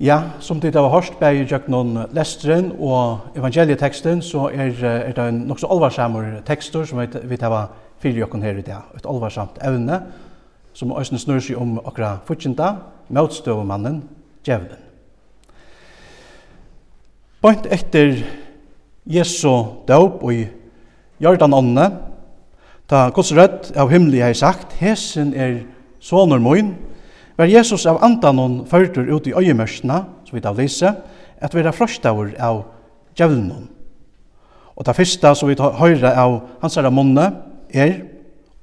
Ja, som det har hørt bei i noen lesteren og evangelieteksten, så er, er det en nokså alvarsammer tekstur som vi tar fyrir jokken her i dag. Et alvarsamt evne som også snur seg om okra fortjenta, møtstøvmannen, djevelen. Bant etter Jesu døp og i Jordan ånne, ta Guds rødt av himmelig har sagt, hesen er sonur moin, var Jesus av andanon førtur ut i øyemørsna, som vi da lise, at vera frøstaur av djevlnon. Og det første som vi høyre av hans herre munne er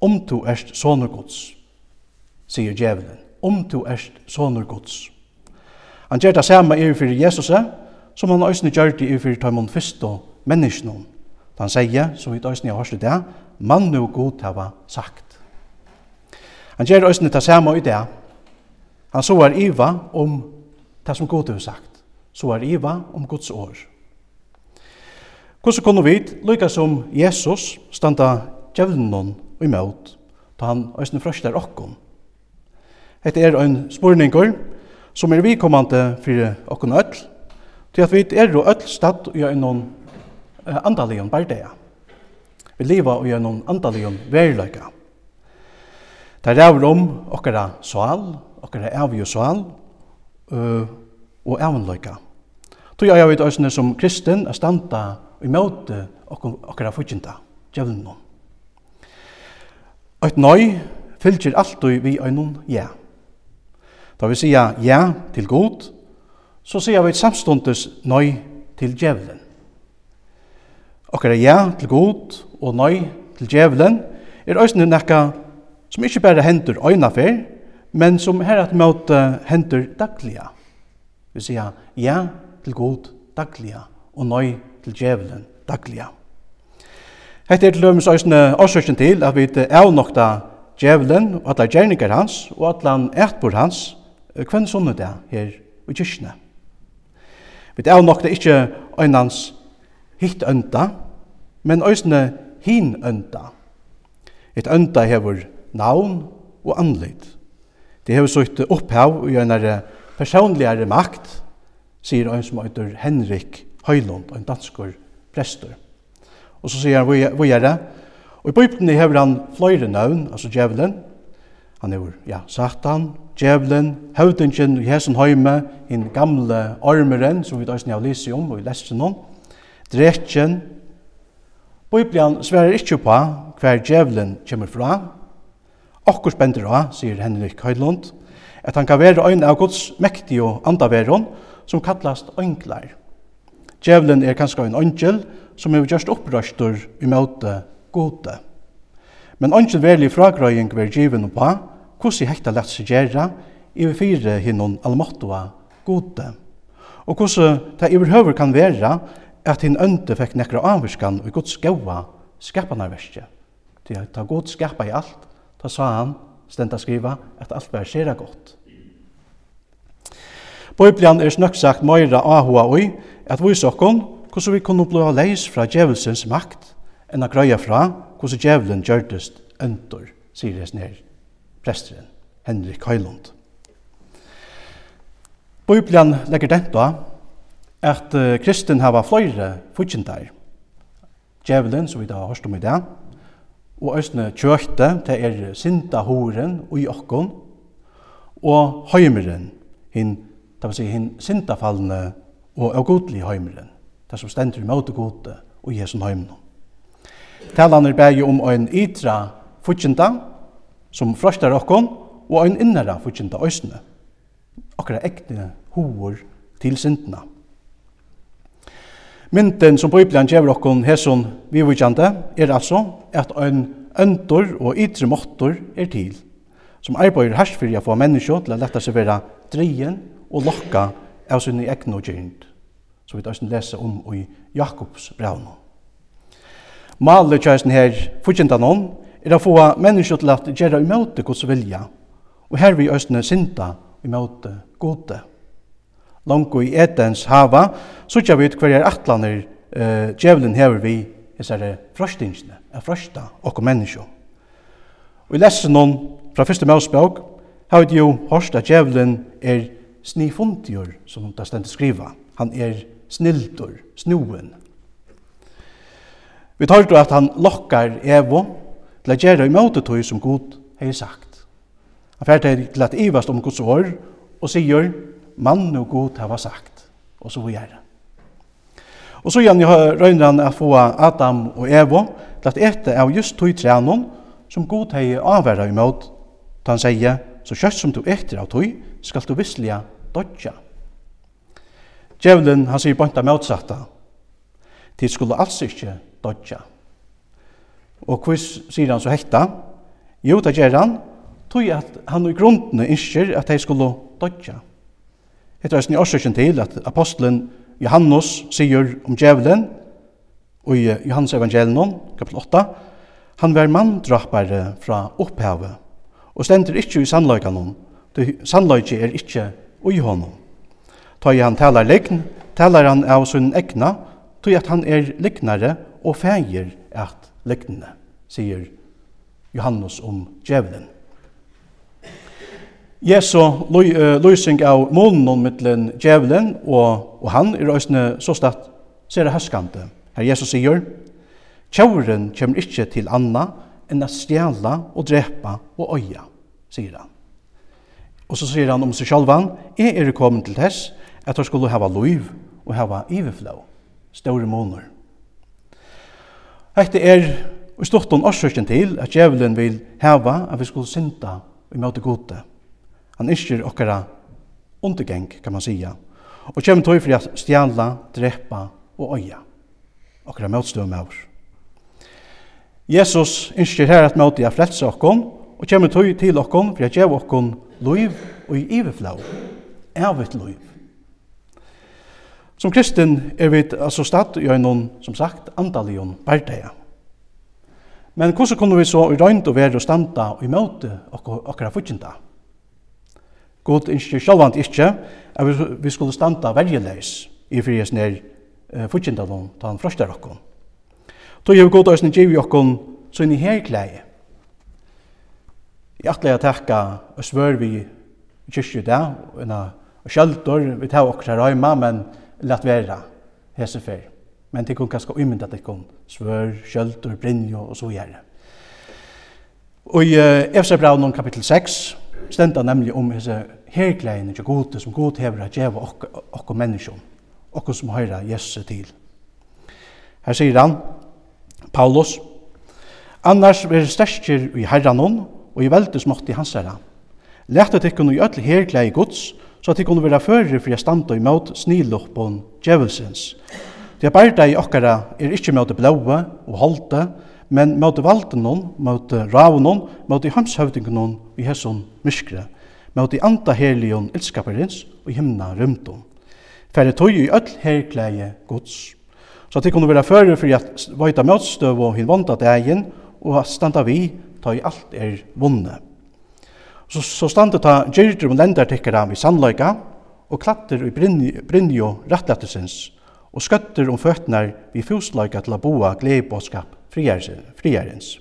om du erst sonur gods, sier djevelen. Om du erst sonur gods. Han gjør det samme i for Jesus, som han øyne gjør det i for tøymon og menneskene. Han sier, som vi øyne har hørt det, mann og god hava sagt. Han gjør øyne det samme i det, Han så er iva om det som Gud har sagt. Så er iva om Guds år. Hvordan kunne vi, lykka som Jesus, standa djevnen og imot, da han øyne frøster okkon. Hette er en spurningur som er vikommande fyrir okkon öll, til at vi er og öll stad i en noen andalion bardea. Vi lever i en noen andalion veriløyga. Det er om okkara sval, okkara avgjø sal uh, og avnløyka. Tog jeg vet òsne som kristen er standa i møte okkara fudgjinda, noen. Et nøy fylgjer alltid vi øynun ja. Da vi sier ja til god, så sier vi et samstundes nøy til djevlen. Okkara ja til god og nøy til djevlen er òsne nekka som ikkje berre hendur øynafer, men som her at møte henter dagliga. Vi sier ja til god dagliga og nøy til djevelen dagliga. Hette er til lømens øysene årsøkjen til at vi nokta djevelen og alle gjerninger hans og alle ætbord hans hvem sånne det her i kyrkene. Vi nokta ikke øynans hitt ønta, men øysene hin ønta. Et ønta hever navn og anleit. Det har sutt opphav i en personligare makt, sier en som heter Henrik Høylund, en danskor prester. Og så sier han, hvor er det? Og i Bibelen har han flere navn, altså djevelen. Han hefur, ja, Satan, djevelen, høvdingen i hesen høyme, den gamle armeren, som vi da har lyst om, og i leste noen, drekjen. Bibelen sverer ikke på hver djevelen kommer fra, Okkur spender av, sier Henrik Høylund, at han kan være øyne av Guds mektige og andaveron, som kallast øynglar. Djevelen er kanskje en øyngel, som er just opprøster i møte gode. Men øyngel verlig fragrøying ver given på, hvordan hekta lett seg gjerra, i vi fire hinnon almottoa gode. Og hvordan det overhøver kan være at hinn ønte fikk nekra avvirskan og Guds gaua skapanarverskje. Det er ta god skapa i alt, ta sa han, stenda skriva, at alt var skjera godt. Bibelen er snakk sagt møyra ahua oi, at vi sokkon, hvordan vi kunne blåa leis fra djevelsens makt, enn a grøya fra hvordan djevelen gjørtest øntor, sier det nær presteren Henrik Høylund. Bibelen legger dent da, at uh, kristen hava fløyre futjendar. Djevelen, som vi da har hørt om i dag, og æsne kjøkte, det er sinta horen og i okkon, og høymeren, hin, det vil si hin sintafallene og avgodelig høymeren, det som stender i møte gode og i hesson heimene. Talan er bæg om ein ytra futsinda, som frostar okkon, og ein innara futsinda æsne, okkara ekne hoer til sintna. Mynden som Bibelen gjør okkon hesson vivikjande er altså at ein øntor og ytre måttor er til, som arbeider herst for å få menneskje til å lette seg være dreien og lokka av sinne egn og gjernt, som vi da lese om i Jakobs braun. Malet kjøysen her fortjentan noen, er å få menneskje til å gjøre imøte Guds vilja, og her vi østene synda imøte gode langt i Edens hava, sutja vi hver er atlaner eh, djevelen hever vi hessare frøstingene, er frøsta okkur menneskjo. Og i lesen noen fra første Mosebok, har vi jo hørst at djevelen er snifundjur, som det stendt skriva. Han er snildur, snuen. Vi tar at han lokkar Evo til å gjøre i møte tog som god har sagt. Han færte til at ivast om Guds år og sier mann og god hava sagt, og så videre. Og så gjerne røyner han at få Adam og Evo til at ete av just tog trenon som god hei avværa imot. Da han sier, så kjøtt som du etter av tog, skal du visslige dodja. Djevelen, han sier bønta motsatta. De skulle altså ikke dodja. Og hvis sier han så hekta? Jo, det gjør han, tog at han i grunden innskjer at de skulle dodja. Det er en årsøkjen til at apostelen Johannes sier om djevelen og i Johannes evangelion, kapitel 8, han var manndrappare fra opphavet og stender ikkje i sannløykanon, sannløyke er ikkje ui honom. Ta i han talar legn, talar han av sin egna, tog at han er lignare og feir at lignende, sier Johannes om djevelen. Jesu lysing av månen mittlen djevelen og, og han er òsne så statt ser det herskande. Her Jesus sier, Tjauren kommer ikke til anna enn å stjæla og drepa og øya, sier han. Og så sier han om seg sjalvan, jeg er kommet til tess at han skulle hava loiv og hava iveflå, store måneder. Hette er og stått om årsøkken til at djevelen vil hava at vi skulle synda i møte gode. Han isker okkara undergeng, kan man sia. og kjem tog for at stjala, drepa og øya. Okkara møtstøy med oss. Jesus isker her at møte i a frelse okkon, og kjem tog til okkon for at gjev okkon loiv og i iveflau, evet loiv. Som kristen er vi altså stad i øynene, som sagt, andalion bærdeia. Men hvordan kunne vi så i røynd og være og standa og i møte okkara fyrtjenta? God ønsker sjølvand ikke at vi, vi skulle standa vergeleis i fries nær uh, futjendalon ta han frøster okkon. Då gjør God øyne giv okkon inn i herkleie. Jeg atleie takka og svør vi kyrkju da og kjøltor, vi tar okkar røyma, men lett vera hese fyr. Men det kun kanskje umynda det kun svør, kjøltor, brinjo og så gjerne. Og i uh, Efsa Braunum 6, stenda nemlig om hese herklæðin til gode som god hever at djeva okko, menneskjon, okko som høyra Jesu til. Her sier han, Paulus, Annars ver sterkir i herranon og i veldesmått i hans herra. Lættet ikkun i öll herklæði gods, så at ikkun vera fyrir fyrir standa i mot sniloppon djevelsens. Det er bare i okkara er ikkje mot blåa og holde, men møte valden noen, møte raven noen, møte hamshøvdingen noen i hesson myskre, møte anta helion ildskaperins og himna rymdom. Færre tog i öll herkleie gods. Så at de kunne være fører for at vajta møtstøv og hin vonda degen, og standa vi, ta i alt er vunne. Så, så standa ta gyrdur og lendartikkara vi sannløyga, og klatter i brinjo rettlettesins, og skøtter om føtnar vi fusløyga til a boa gleibåskap friarens.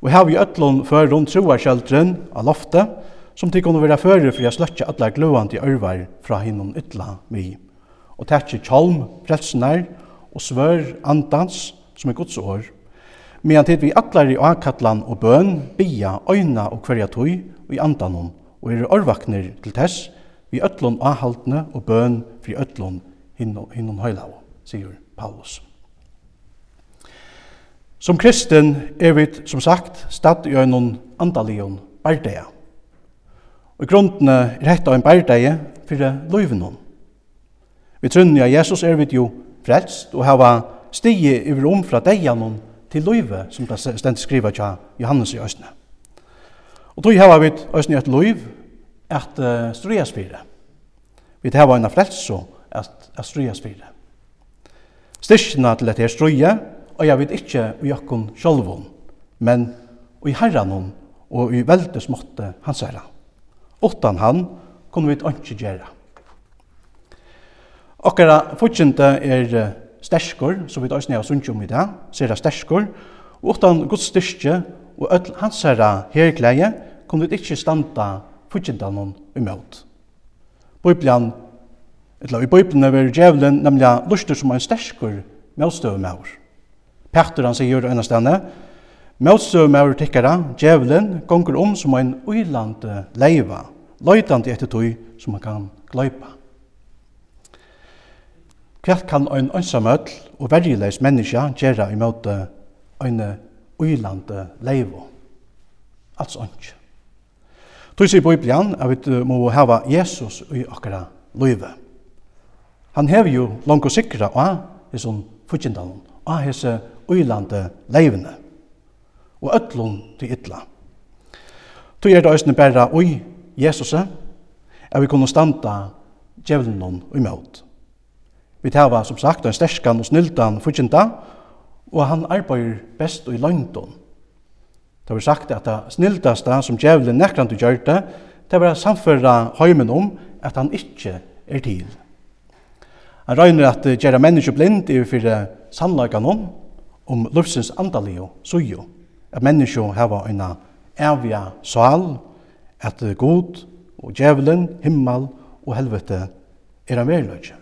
Og her vi ötlun førun troarskjaldren av loftet, som til kunne være fører for jeg sløtje alle gløvande ørvar fra hinnom ytla mi. Og tætje kjolm, frelsenar og svør andans, som er gods år. Medan tid vi atlar i akatlan og bøn, bia, øyna og hverja tøy og i andanon, og er orvakner til tess, vi ötlun ahaldne og bøn fri ötlun hinnom heilau, sier Paulus. Som kristen er vi, som sagt, stadd i øynon andalion bardeia. Og grunnene er hetta en bardeia fyrir løyvenon. Vi trunni av Jesus er vi jo frelst og hava stige yfir om fra deianon til løyve, som det stendt skriva tja Johannes i Østene. Og tog hava vi Østene et løyv at uh, strujas fire. Vi hava en frelso at, at strujas fire. Styrkina til at her struja og jeg vet ikke i okkon sjolvun, men i herranon og i veldes måtte hans herra. Åttan han kunne vi ikke gjøre. Okkara fortjente er sterskor, som vi da snea sundt om i dag, sera sterskor, og åttan Guds styrke og öll hans herra herkleie kunne vi ikke standa fortjente noen imot. Bibelen, eller i Bibelen er djevelen, nemlig luster som er en sterskur, med å støve med oss. Petter han sier det stedene. Møtsøv med tikkara, djevelen, gonger om som en uiland leiva, løytande etter tog som han kan gløypa. Hva kan ein ønsamøll og verjeleis menneske gjøre i møte ein uiland leiva? Altså ønsk. Tog sier Bibelen at vi må hava Jesus i akkara løyve. Han hever jo langt og sikra av hesson futjendalen, av hesse uilande leivene, og ötlun til ytla. Tu er det òsne bæra ui Jesus, er vi kunne standa djevlenon og imot. Vi tava, som sagt, en sterskan og snildan fudgjenta, og han arbeider best og i løgndon. Det var sagt at det snildaste som djevelen nekrande gjør det, det var samføra høymen om at han ikkje er til. Han røyner at gjøre mennesker blind i fyrir sannlagan om, om luftsins andalige suju, at menneskje hava eina evja sal, at god og djevelen, himmel og helvete er en veriløgje.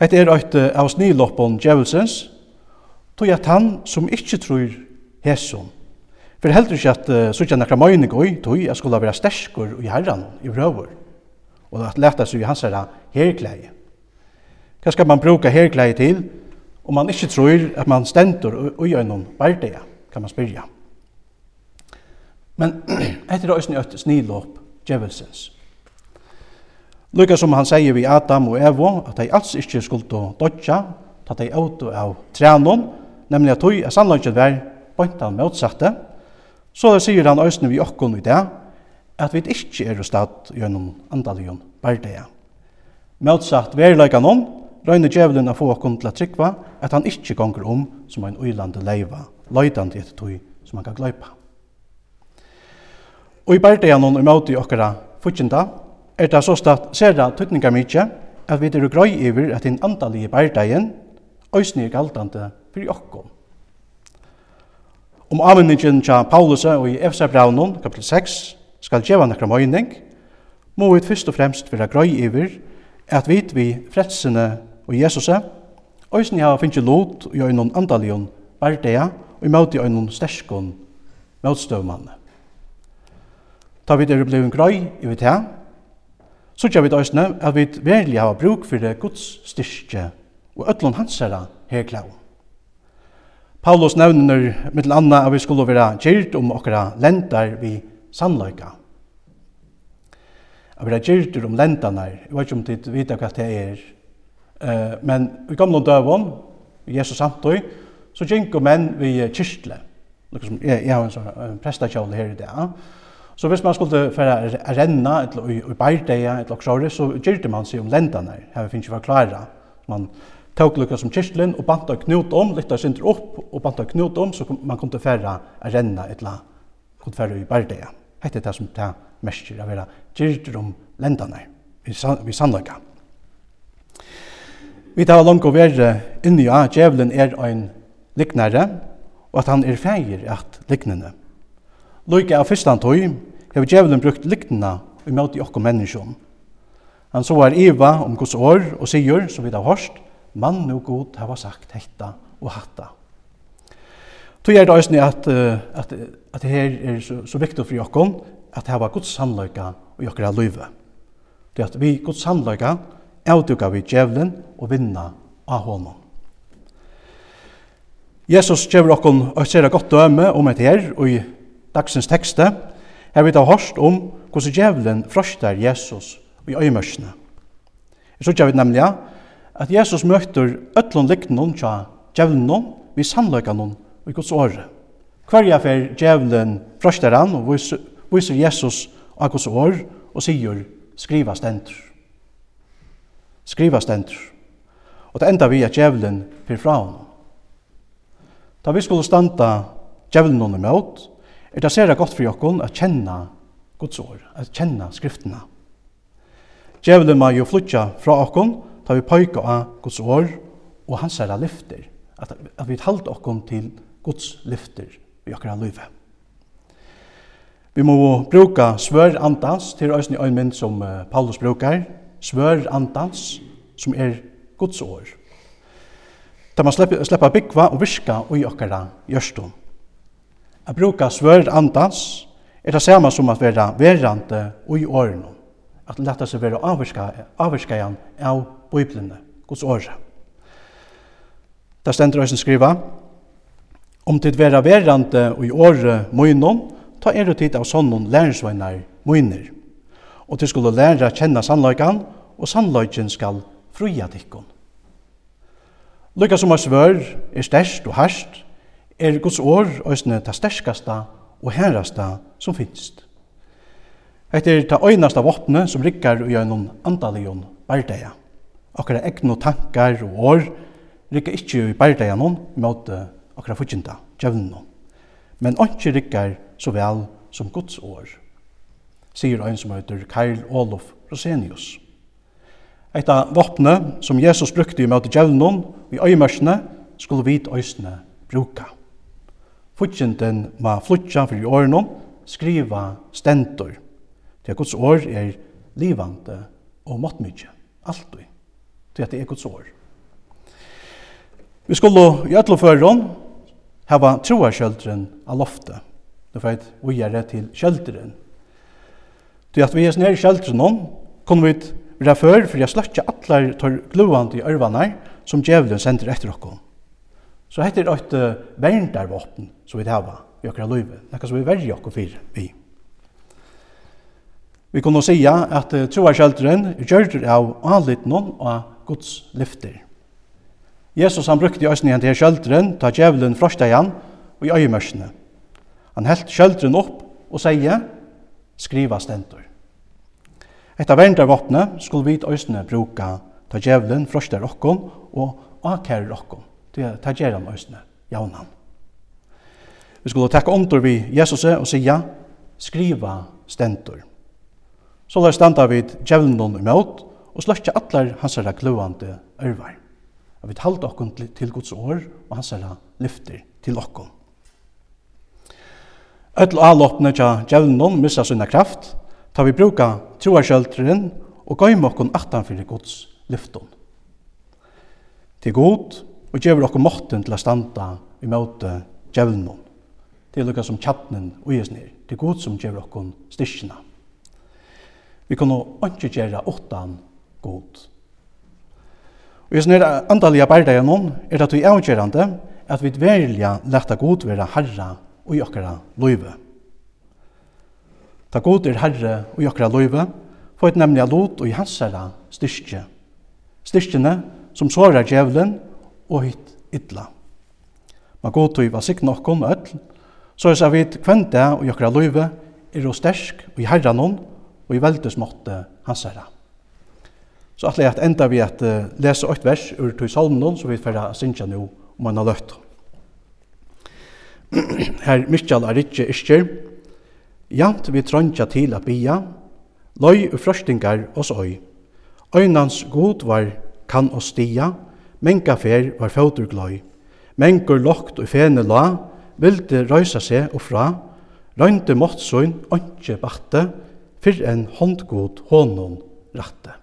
Hette er eit av sniloppon djevelsens, tog at han som ikkje trur hesson, for heldur ikkje at uh, suttja nekra møyning oi, tog at skulle være sterskur i herran i brøver, og at leta seg i hans herra herkleie. Hva skal man bruka herkleie til? om man ikke tror at man stender og gjør noen hverdag, kan man spyrja. Men etter det er et snilåp djevelsens. Lukka som han sier vi Adam og Evo, at de alls ikke skulle dodja, ta de åto av trænon, nemlig at tog er sannløgnet vær bøntan motsatte, så det sier han øsne vi okkon i det, at vi ikke er stad gjennom andalion bardeia. Motsatt verleika noen, Røyne djevelen er få okkom til at trykva at han ikkje gonger om som ein uilande leiva, løydande etter tog som han kan gløypa. Og i berdeganon og møte i okkara futsinda er det så statt sera tøtningar mykje at vi er grøy iver at den andalige berdegin òsne er galtande fyrir okkom. Om avvinningin tja Paulus og i Efsa kapitel 6, skal djeva nekra møyning, må vi fyrst og fremst vera grøy iver at vi vi fretsene og Jesus Øysen har finnst lot i øynene andalion bardea og i møte i øynene sterskon møtstøvmanne. Ta vid er blevet grøy i vidt her, så tja vid øysene at vi verlig hava bruk fyrir Guds styrke og ötlun hansara herklau. Paulus nevner mittel anna at vi skulle være gyrt om okra lentar vi sannløyka. At vi er gyrt om lentanar, jeg vet ikke om dit vita hva det er, Eh, men i gamla dövon, Jesus samtøy, så og menn vi kyrkle. Nokon som jeg, jeg har en sånn prestakjål her i dag. Så hvis man skulle færa renna eller i, i bærdeia eller oksåri, så gyrte man seg om lendene her. Her finnes ikke klara. Man tok lukka som kyrklen og banta knut om, lytta synder opp og banta knut om, så man kunne færa renna eller kunne færa i bærdeia. Hette det som det mersker å være gyrte om lendene vi, san, vi. Vi tar langt å være inni av djevelen er ein liknare, og at han er feir at liknende. Loike av første antøy har djevelen brukt liknende imot i okko menneskjon. Han så er Eva om gos år og sier, som vi har hørst, mann og god hava sagt hetta og hatta. Tøy er det òsni at, at, at det her er så, så viktig for jokken at hava gods sannløyga og jokkara løyve. Det at vi gods sannløyga avduka vi djevelen og vinna av honom. Jesus gjør okkon og ser godt døme om et her og i dagsens tekste. Her vi tar hørst om hvordan djevelen frøster Jesus i øymørsene. Jeg tror vi nemlig at Jesus møter øtlån liknån tja djevelen vi sannløkene og i Guds åre. Hverja fer djevlen frøster han og viser Jesus av Guds år og sier skriva stendur skriva stendur. Og det enda vi at djevelen fyrir fra honom. Da vi skulle standa djevelen under møt, er det sera godt for jokkon at kjenna Guds ord, at kjenna skriftena. Djevelen må jo flytja fra okkon, ta vi pøyka av Guds ord og hans herra lyfter, at, at vi halda okkon til Guds lyfter i okkara løyve. Vi må bruka svør andans til òsni øynmynd som Paulus brukar, svør andans, som er Guds år. Da man slipper, slipper byggva og virka og i okkara gjørstum. A bruka svør andans er det samme som at vera verande og i årene. At leta seg vera avvirska igjen av biblene, Guds året. Da stender høysen skriva, om tid vera verande og i året møynon, ta er tid av sånnon lærersveinar møyner og til skulle læra kjenne sannløykan, og sannløyken skal fruja tikkun. Lykka som er svør er størst og herst, er Guds år òsne ta sterskasta og herrasta som finst. Hette er ta øynasta våpne som rikkar og gjennom andalion bardeia. Akkara egnu tankar og år rikkar ikkje i bardeia noen mot akkara fudginda, djevnen Men ikkje rikkar så vel som Guds år sier ein som heter Karl Olof Rosenius. Eita våpne som Jesus brukte i møte djevnen i øymersene skulle vit øysene bruka. Futjenten ma flutja for i årene skriva stentor. Det er Guds år er livande og måttmykje, alltid. Det er Guds år. Vi skulle i ætloføren hava troa kjøldren av loftet. Det var vi ujere til kjøldren Til at vi er nere i kjeldren om, kunne vi vera før, for jeg sløtja atler tar gluande i ørvanar, som djevelen sender etter okkom. Så hette er et uh, verndarvåpen som vi hava i okra løyve, nekka som vi verger okkom fyrir vi. Vi kunne sija at uh, troarkjeldren gjørder av anlitnon av Guds lyfter. Jesus han brukte i øsning han til kjeldren, ta djevelen frostegj han og i øyemørsene. Han helt kjeldren opp og sier, skriva stentor. Etta verndarvåpne skulle vi òsne bruka ta djevelen, frostar okkon og akærer okkon. Det ta gjer han øysene, jaunan. Vi skulle takka omtur vi Jesus og sija, skriva stendur. Så der standa vi djevelen noen imot og sløkja atlar hans herra gløvande ørvar. Og vi talte okkon til Guds år og hans herra lyfter til okkon. Öll avloppene tja djevelen missa sunna kraft, ta vi bruka troarskjöldren og gøyme okkon aftanfyrir Guds lyfton. Til god og gjevur okkon måtten til a standa i møte djevnum. Det er lukka som tjattnen og jes nir. Det er god som gjevur okkon styrkina. Vi kan nå ikke gjøre åttan god. Og jes nir andalige bærdaga noen er at vi avgjørende at vi dverja leta god være herre og i okkara løyve. Ta god er Herre og jokra løyve, for et nemlig lot og i hans herra styrkje. Styrkjene som sårar djevelen og hitt idla. Ma god tog var nok okkom öll, så er vi vid og jokra løyve er og stersk og i herran hon og i veldesmåtte hans herra. Så atle at enda vi at uh, lese åkt vers ur tog salmen så vi færre sinja nu om man har løtt. Her Mikjall er ikke Iskjer, Jant vi trondja til a bia, løy og frøstingar oss oi. Øynans god var kan oss stia, menga fer var fautur gløy. Mengur lokt og fene la, vildi røysa seg og fra, røynde måttsøyn, ønske batte, fyrr en håndgod hånden ratte.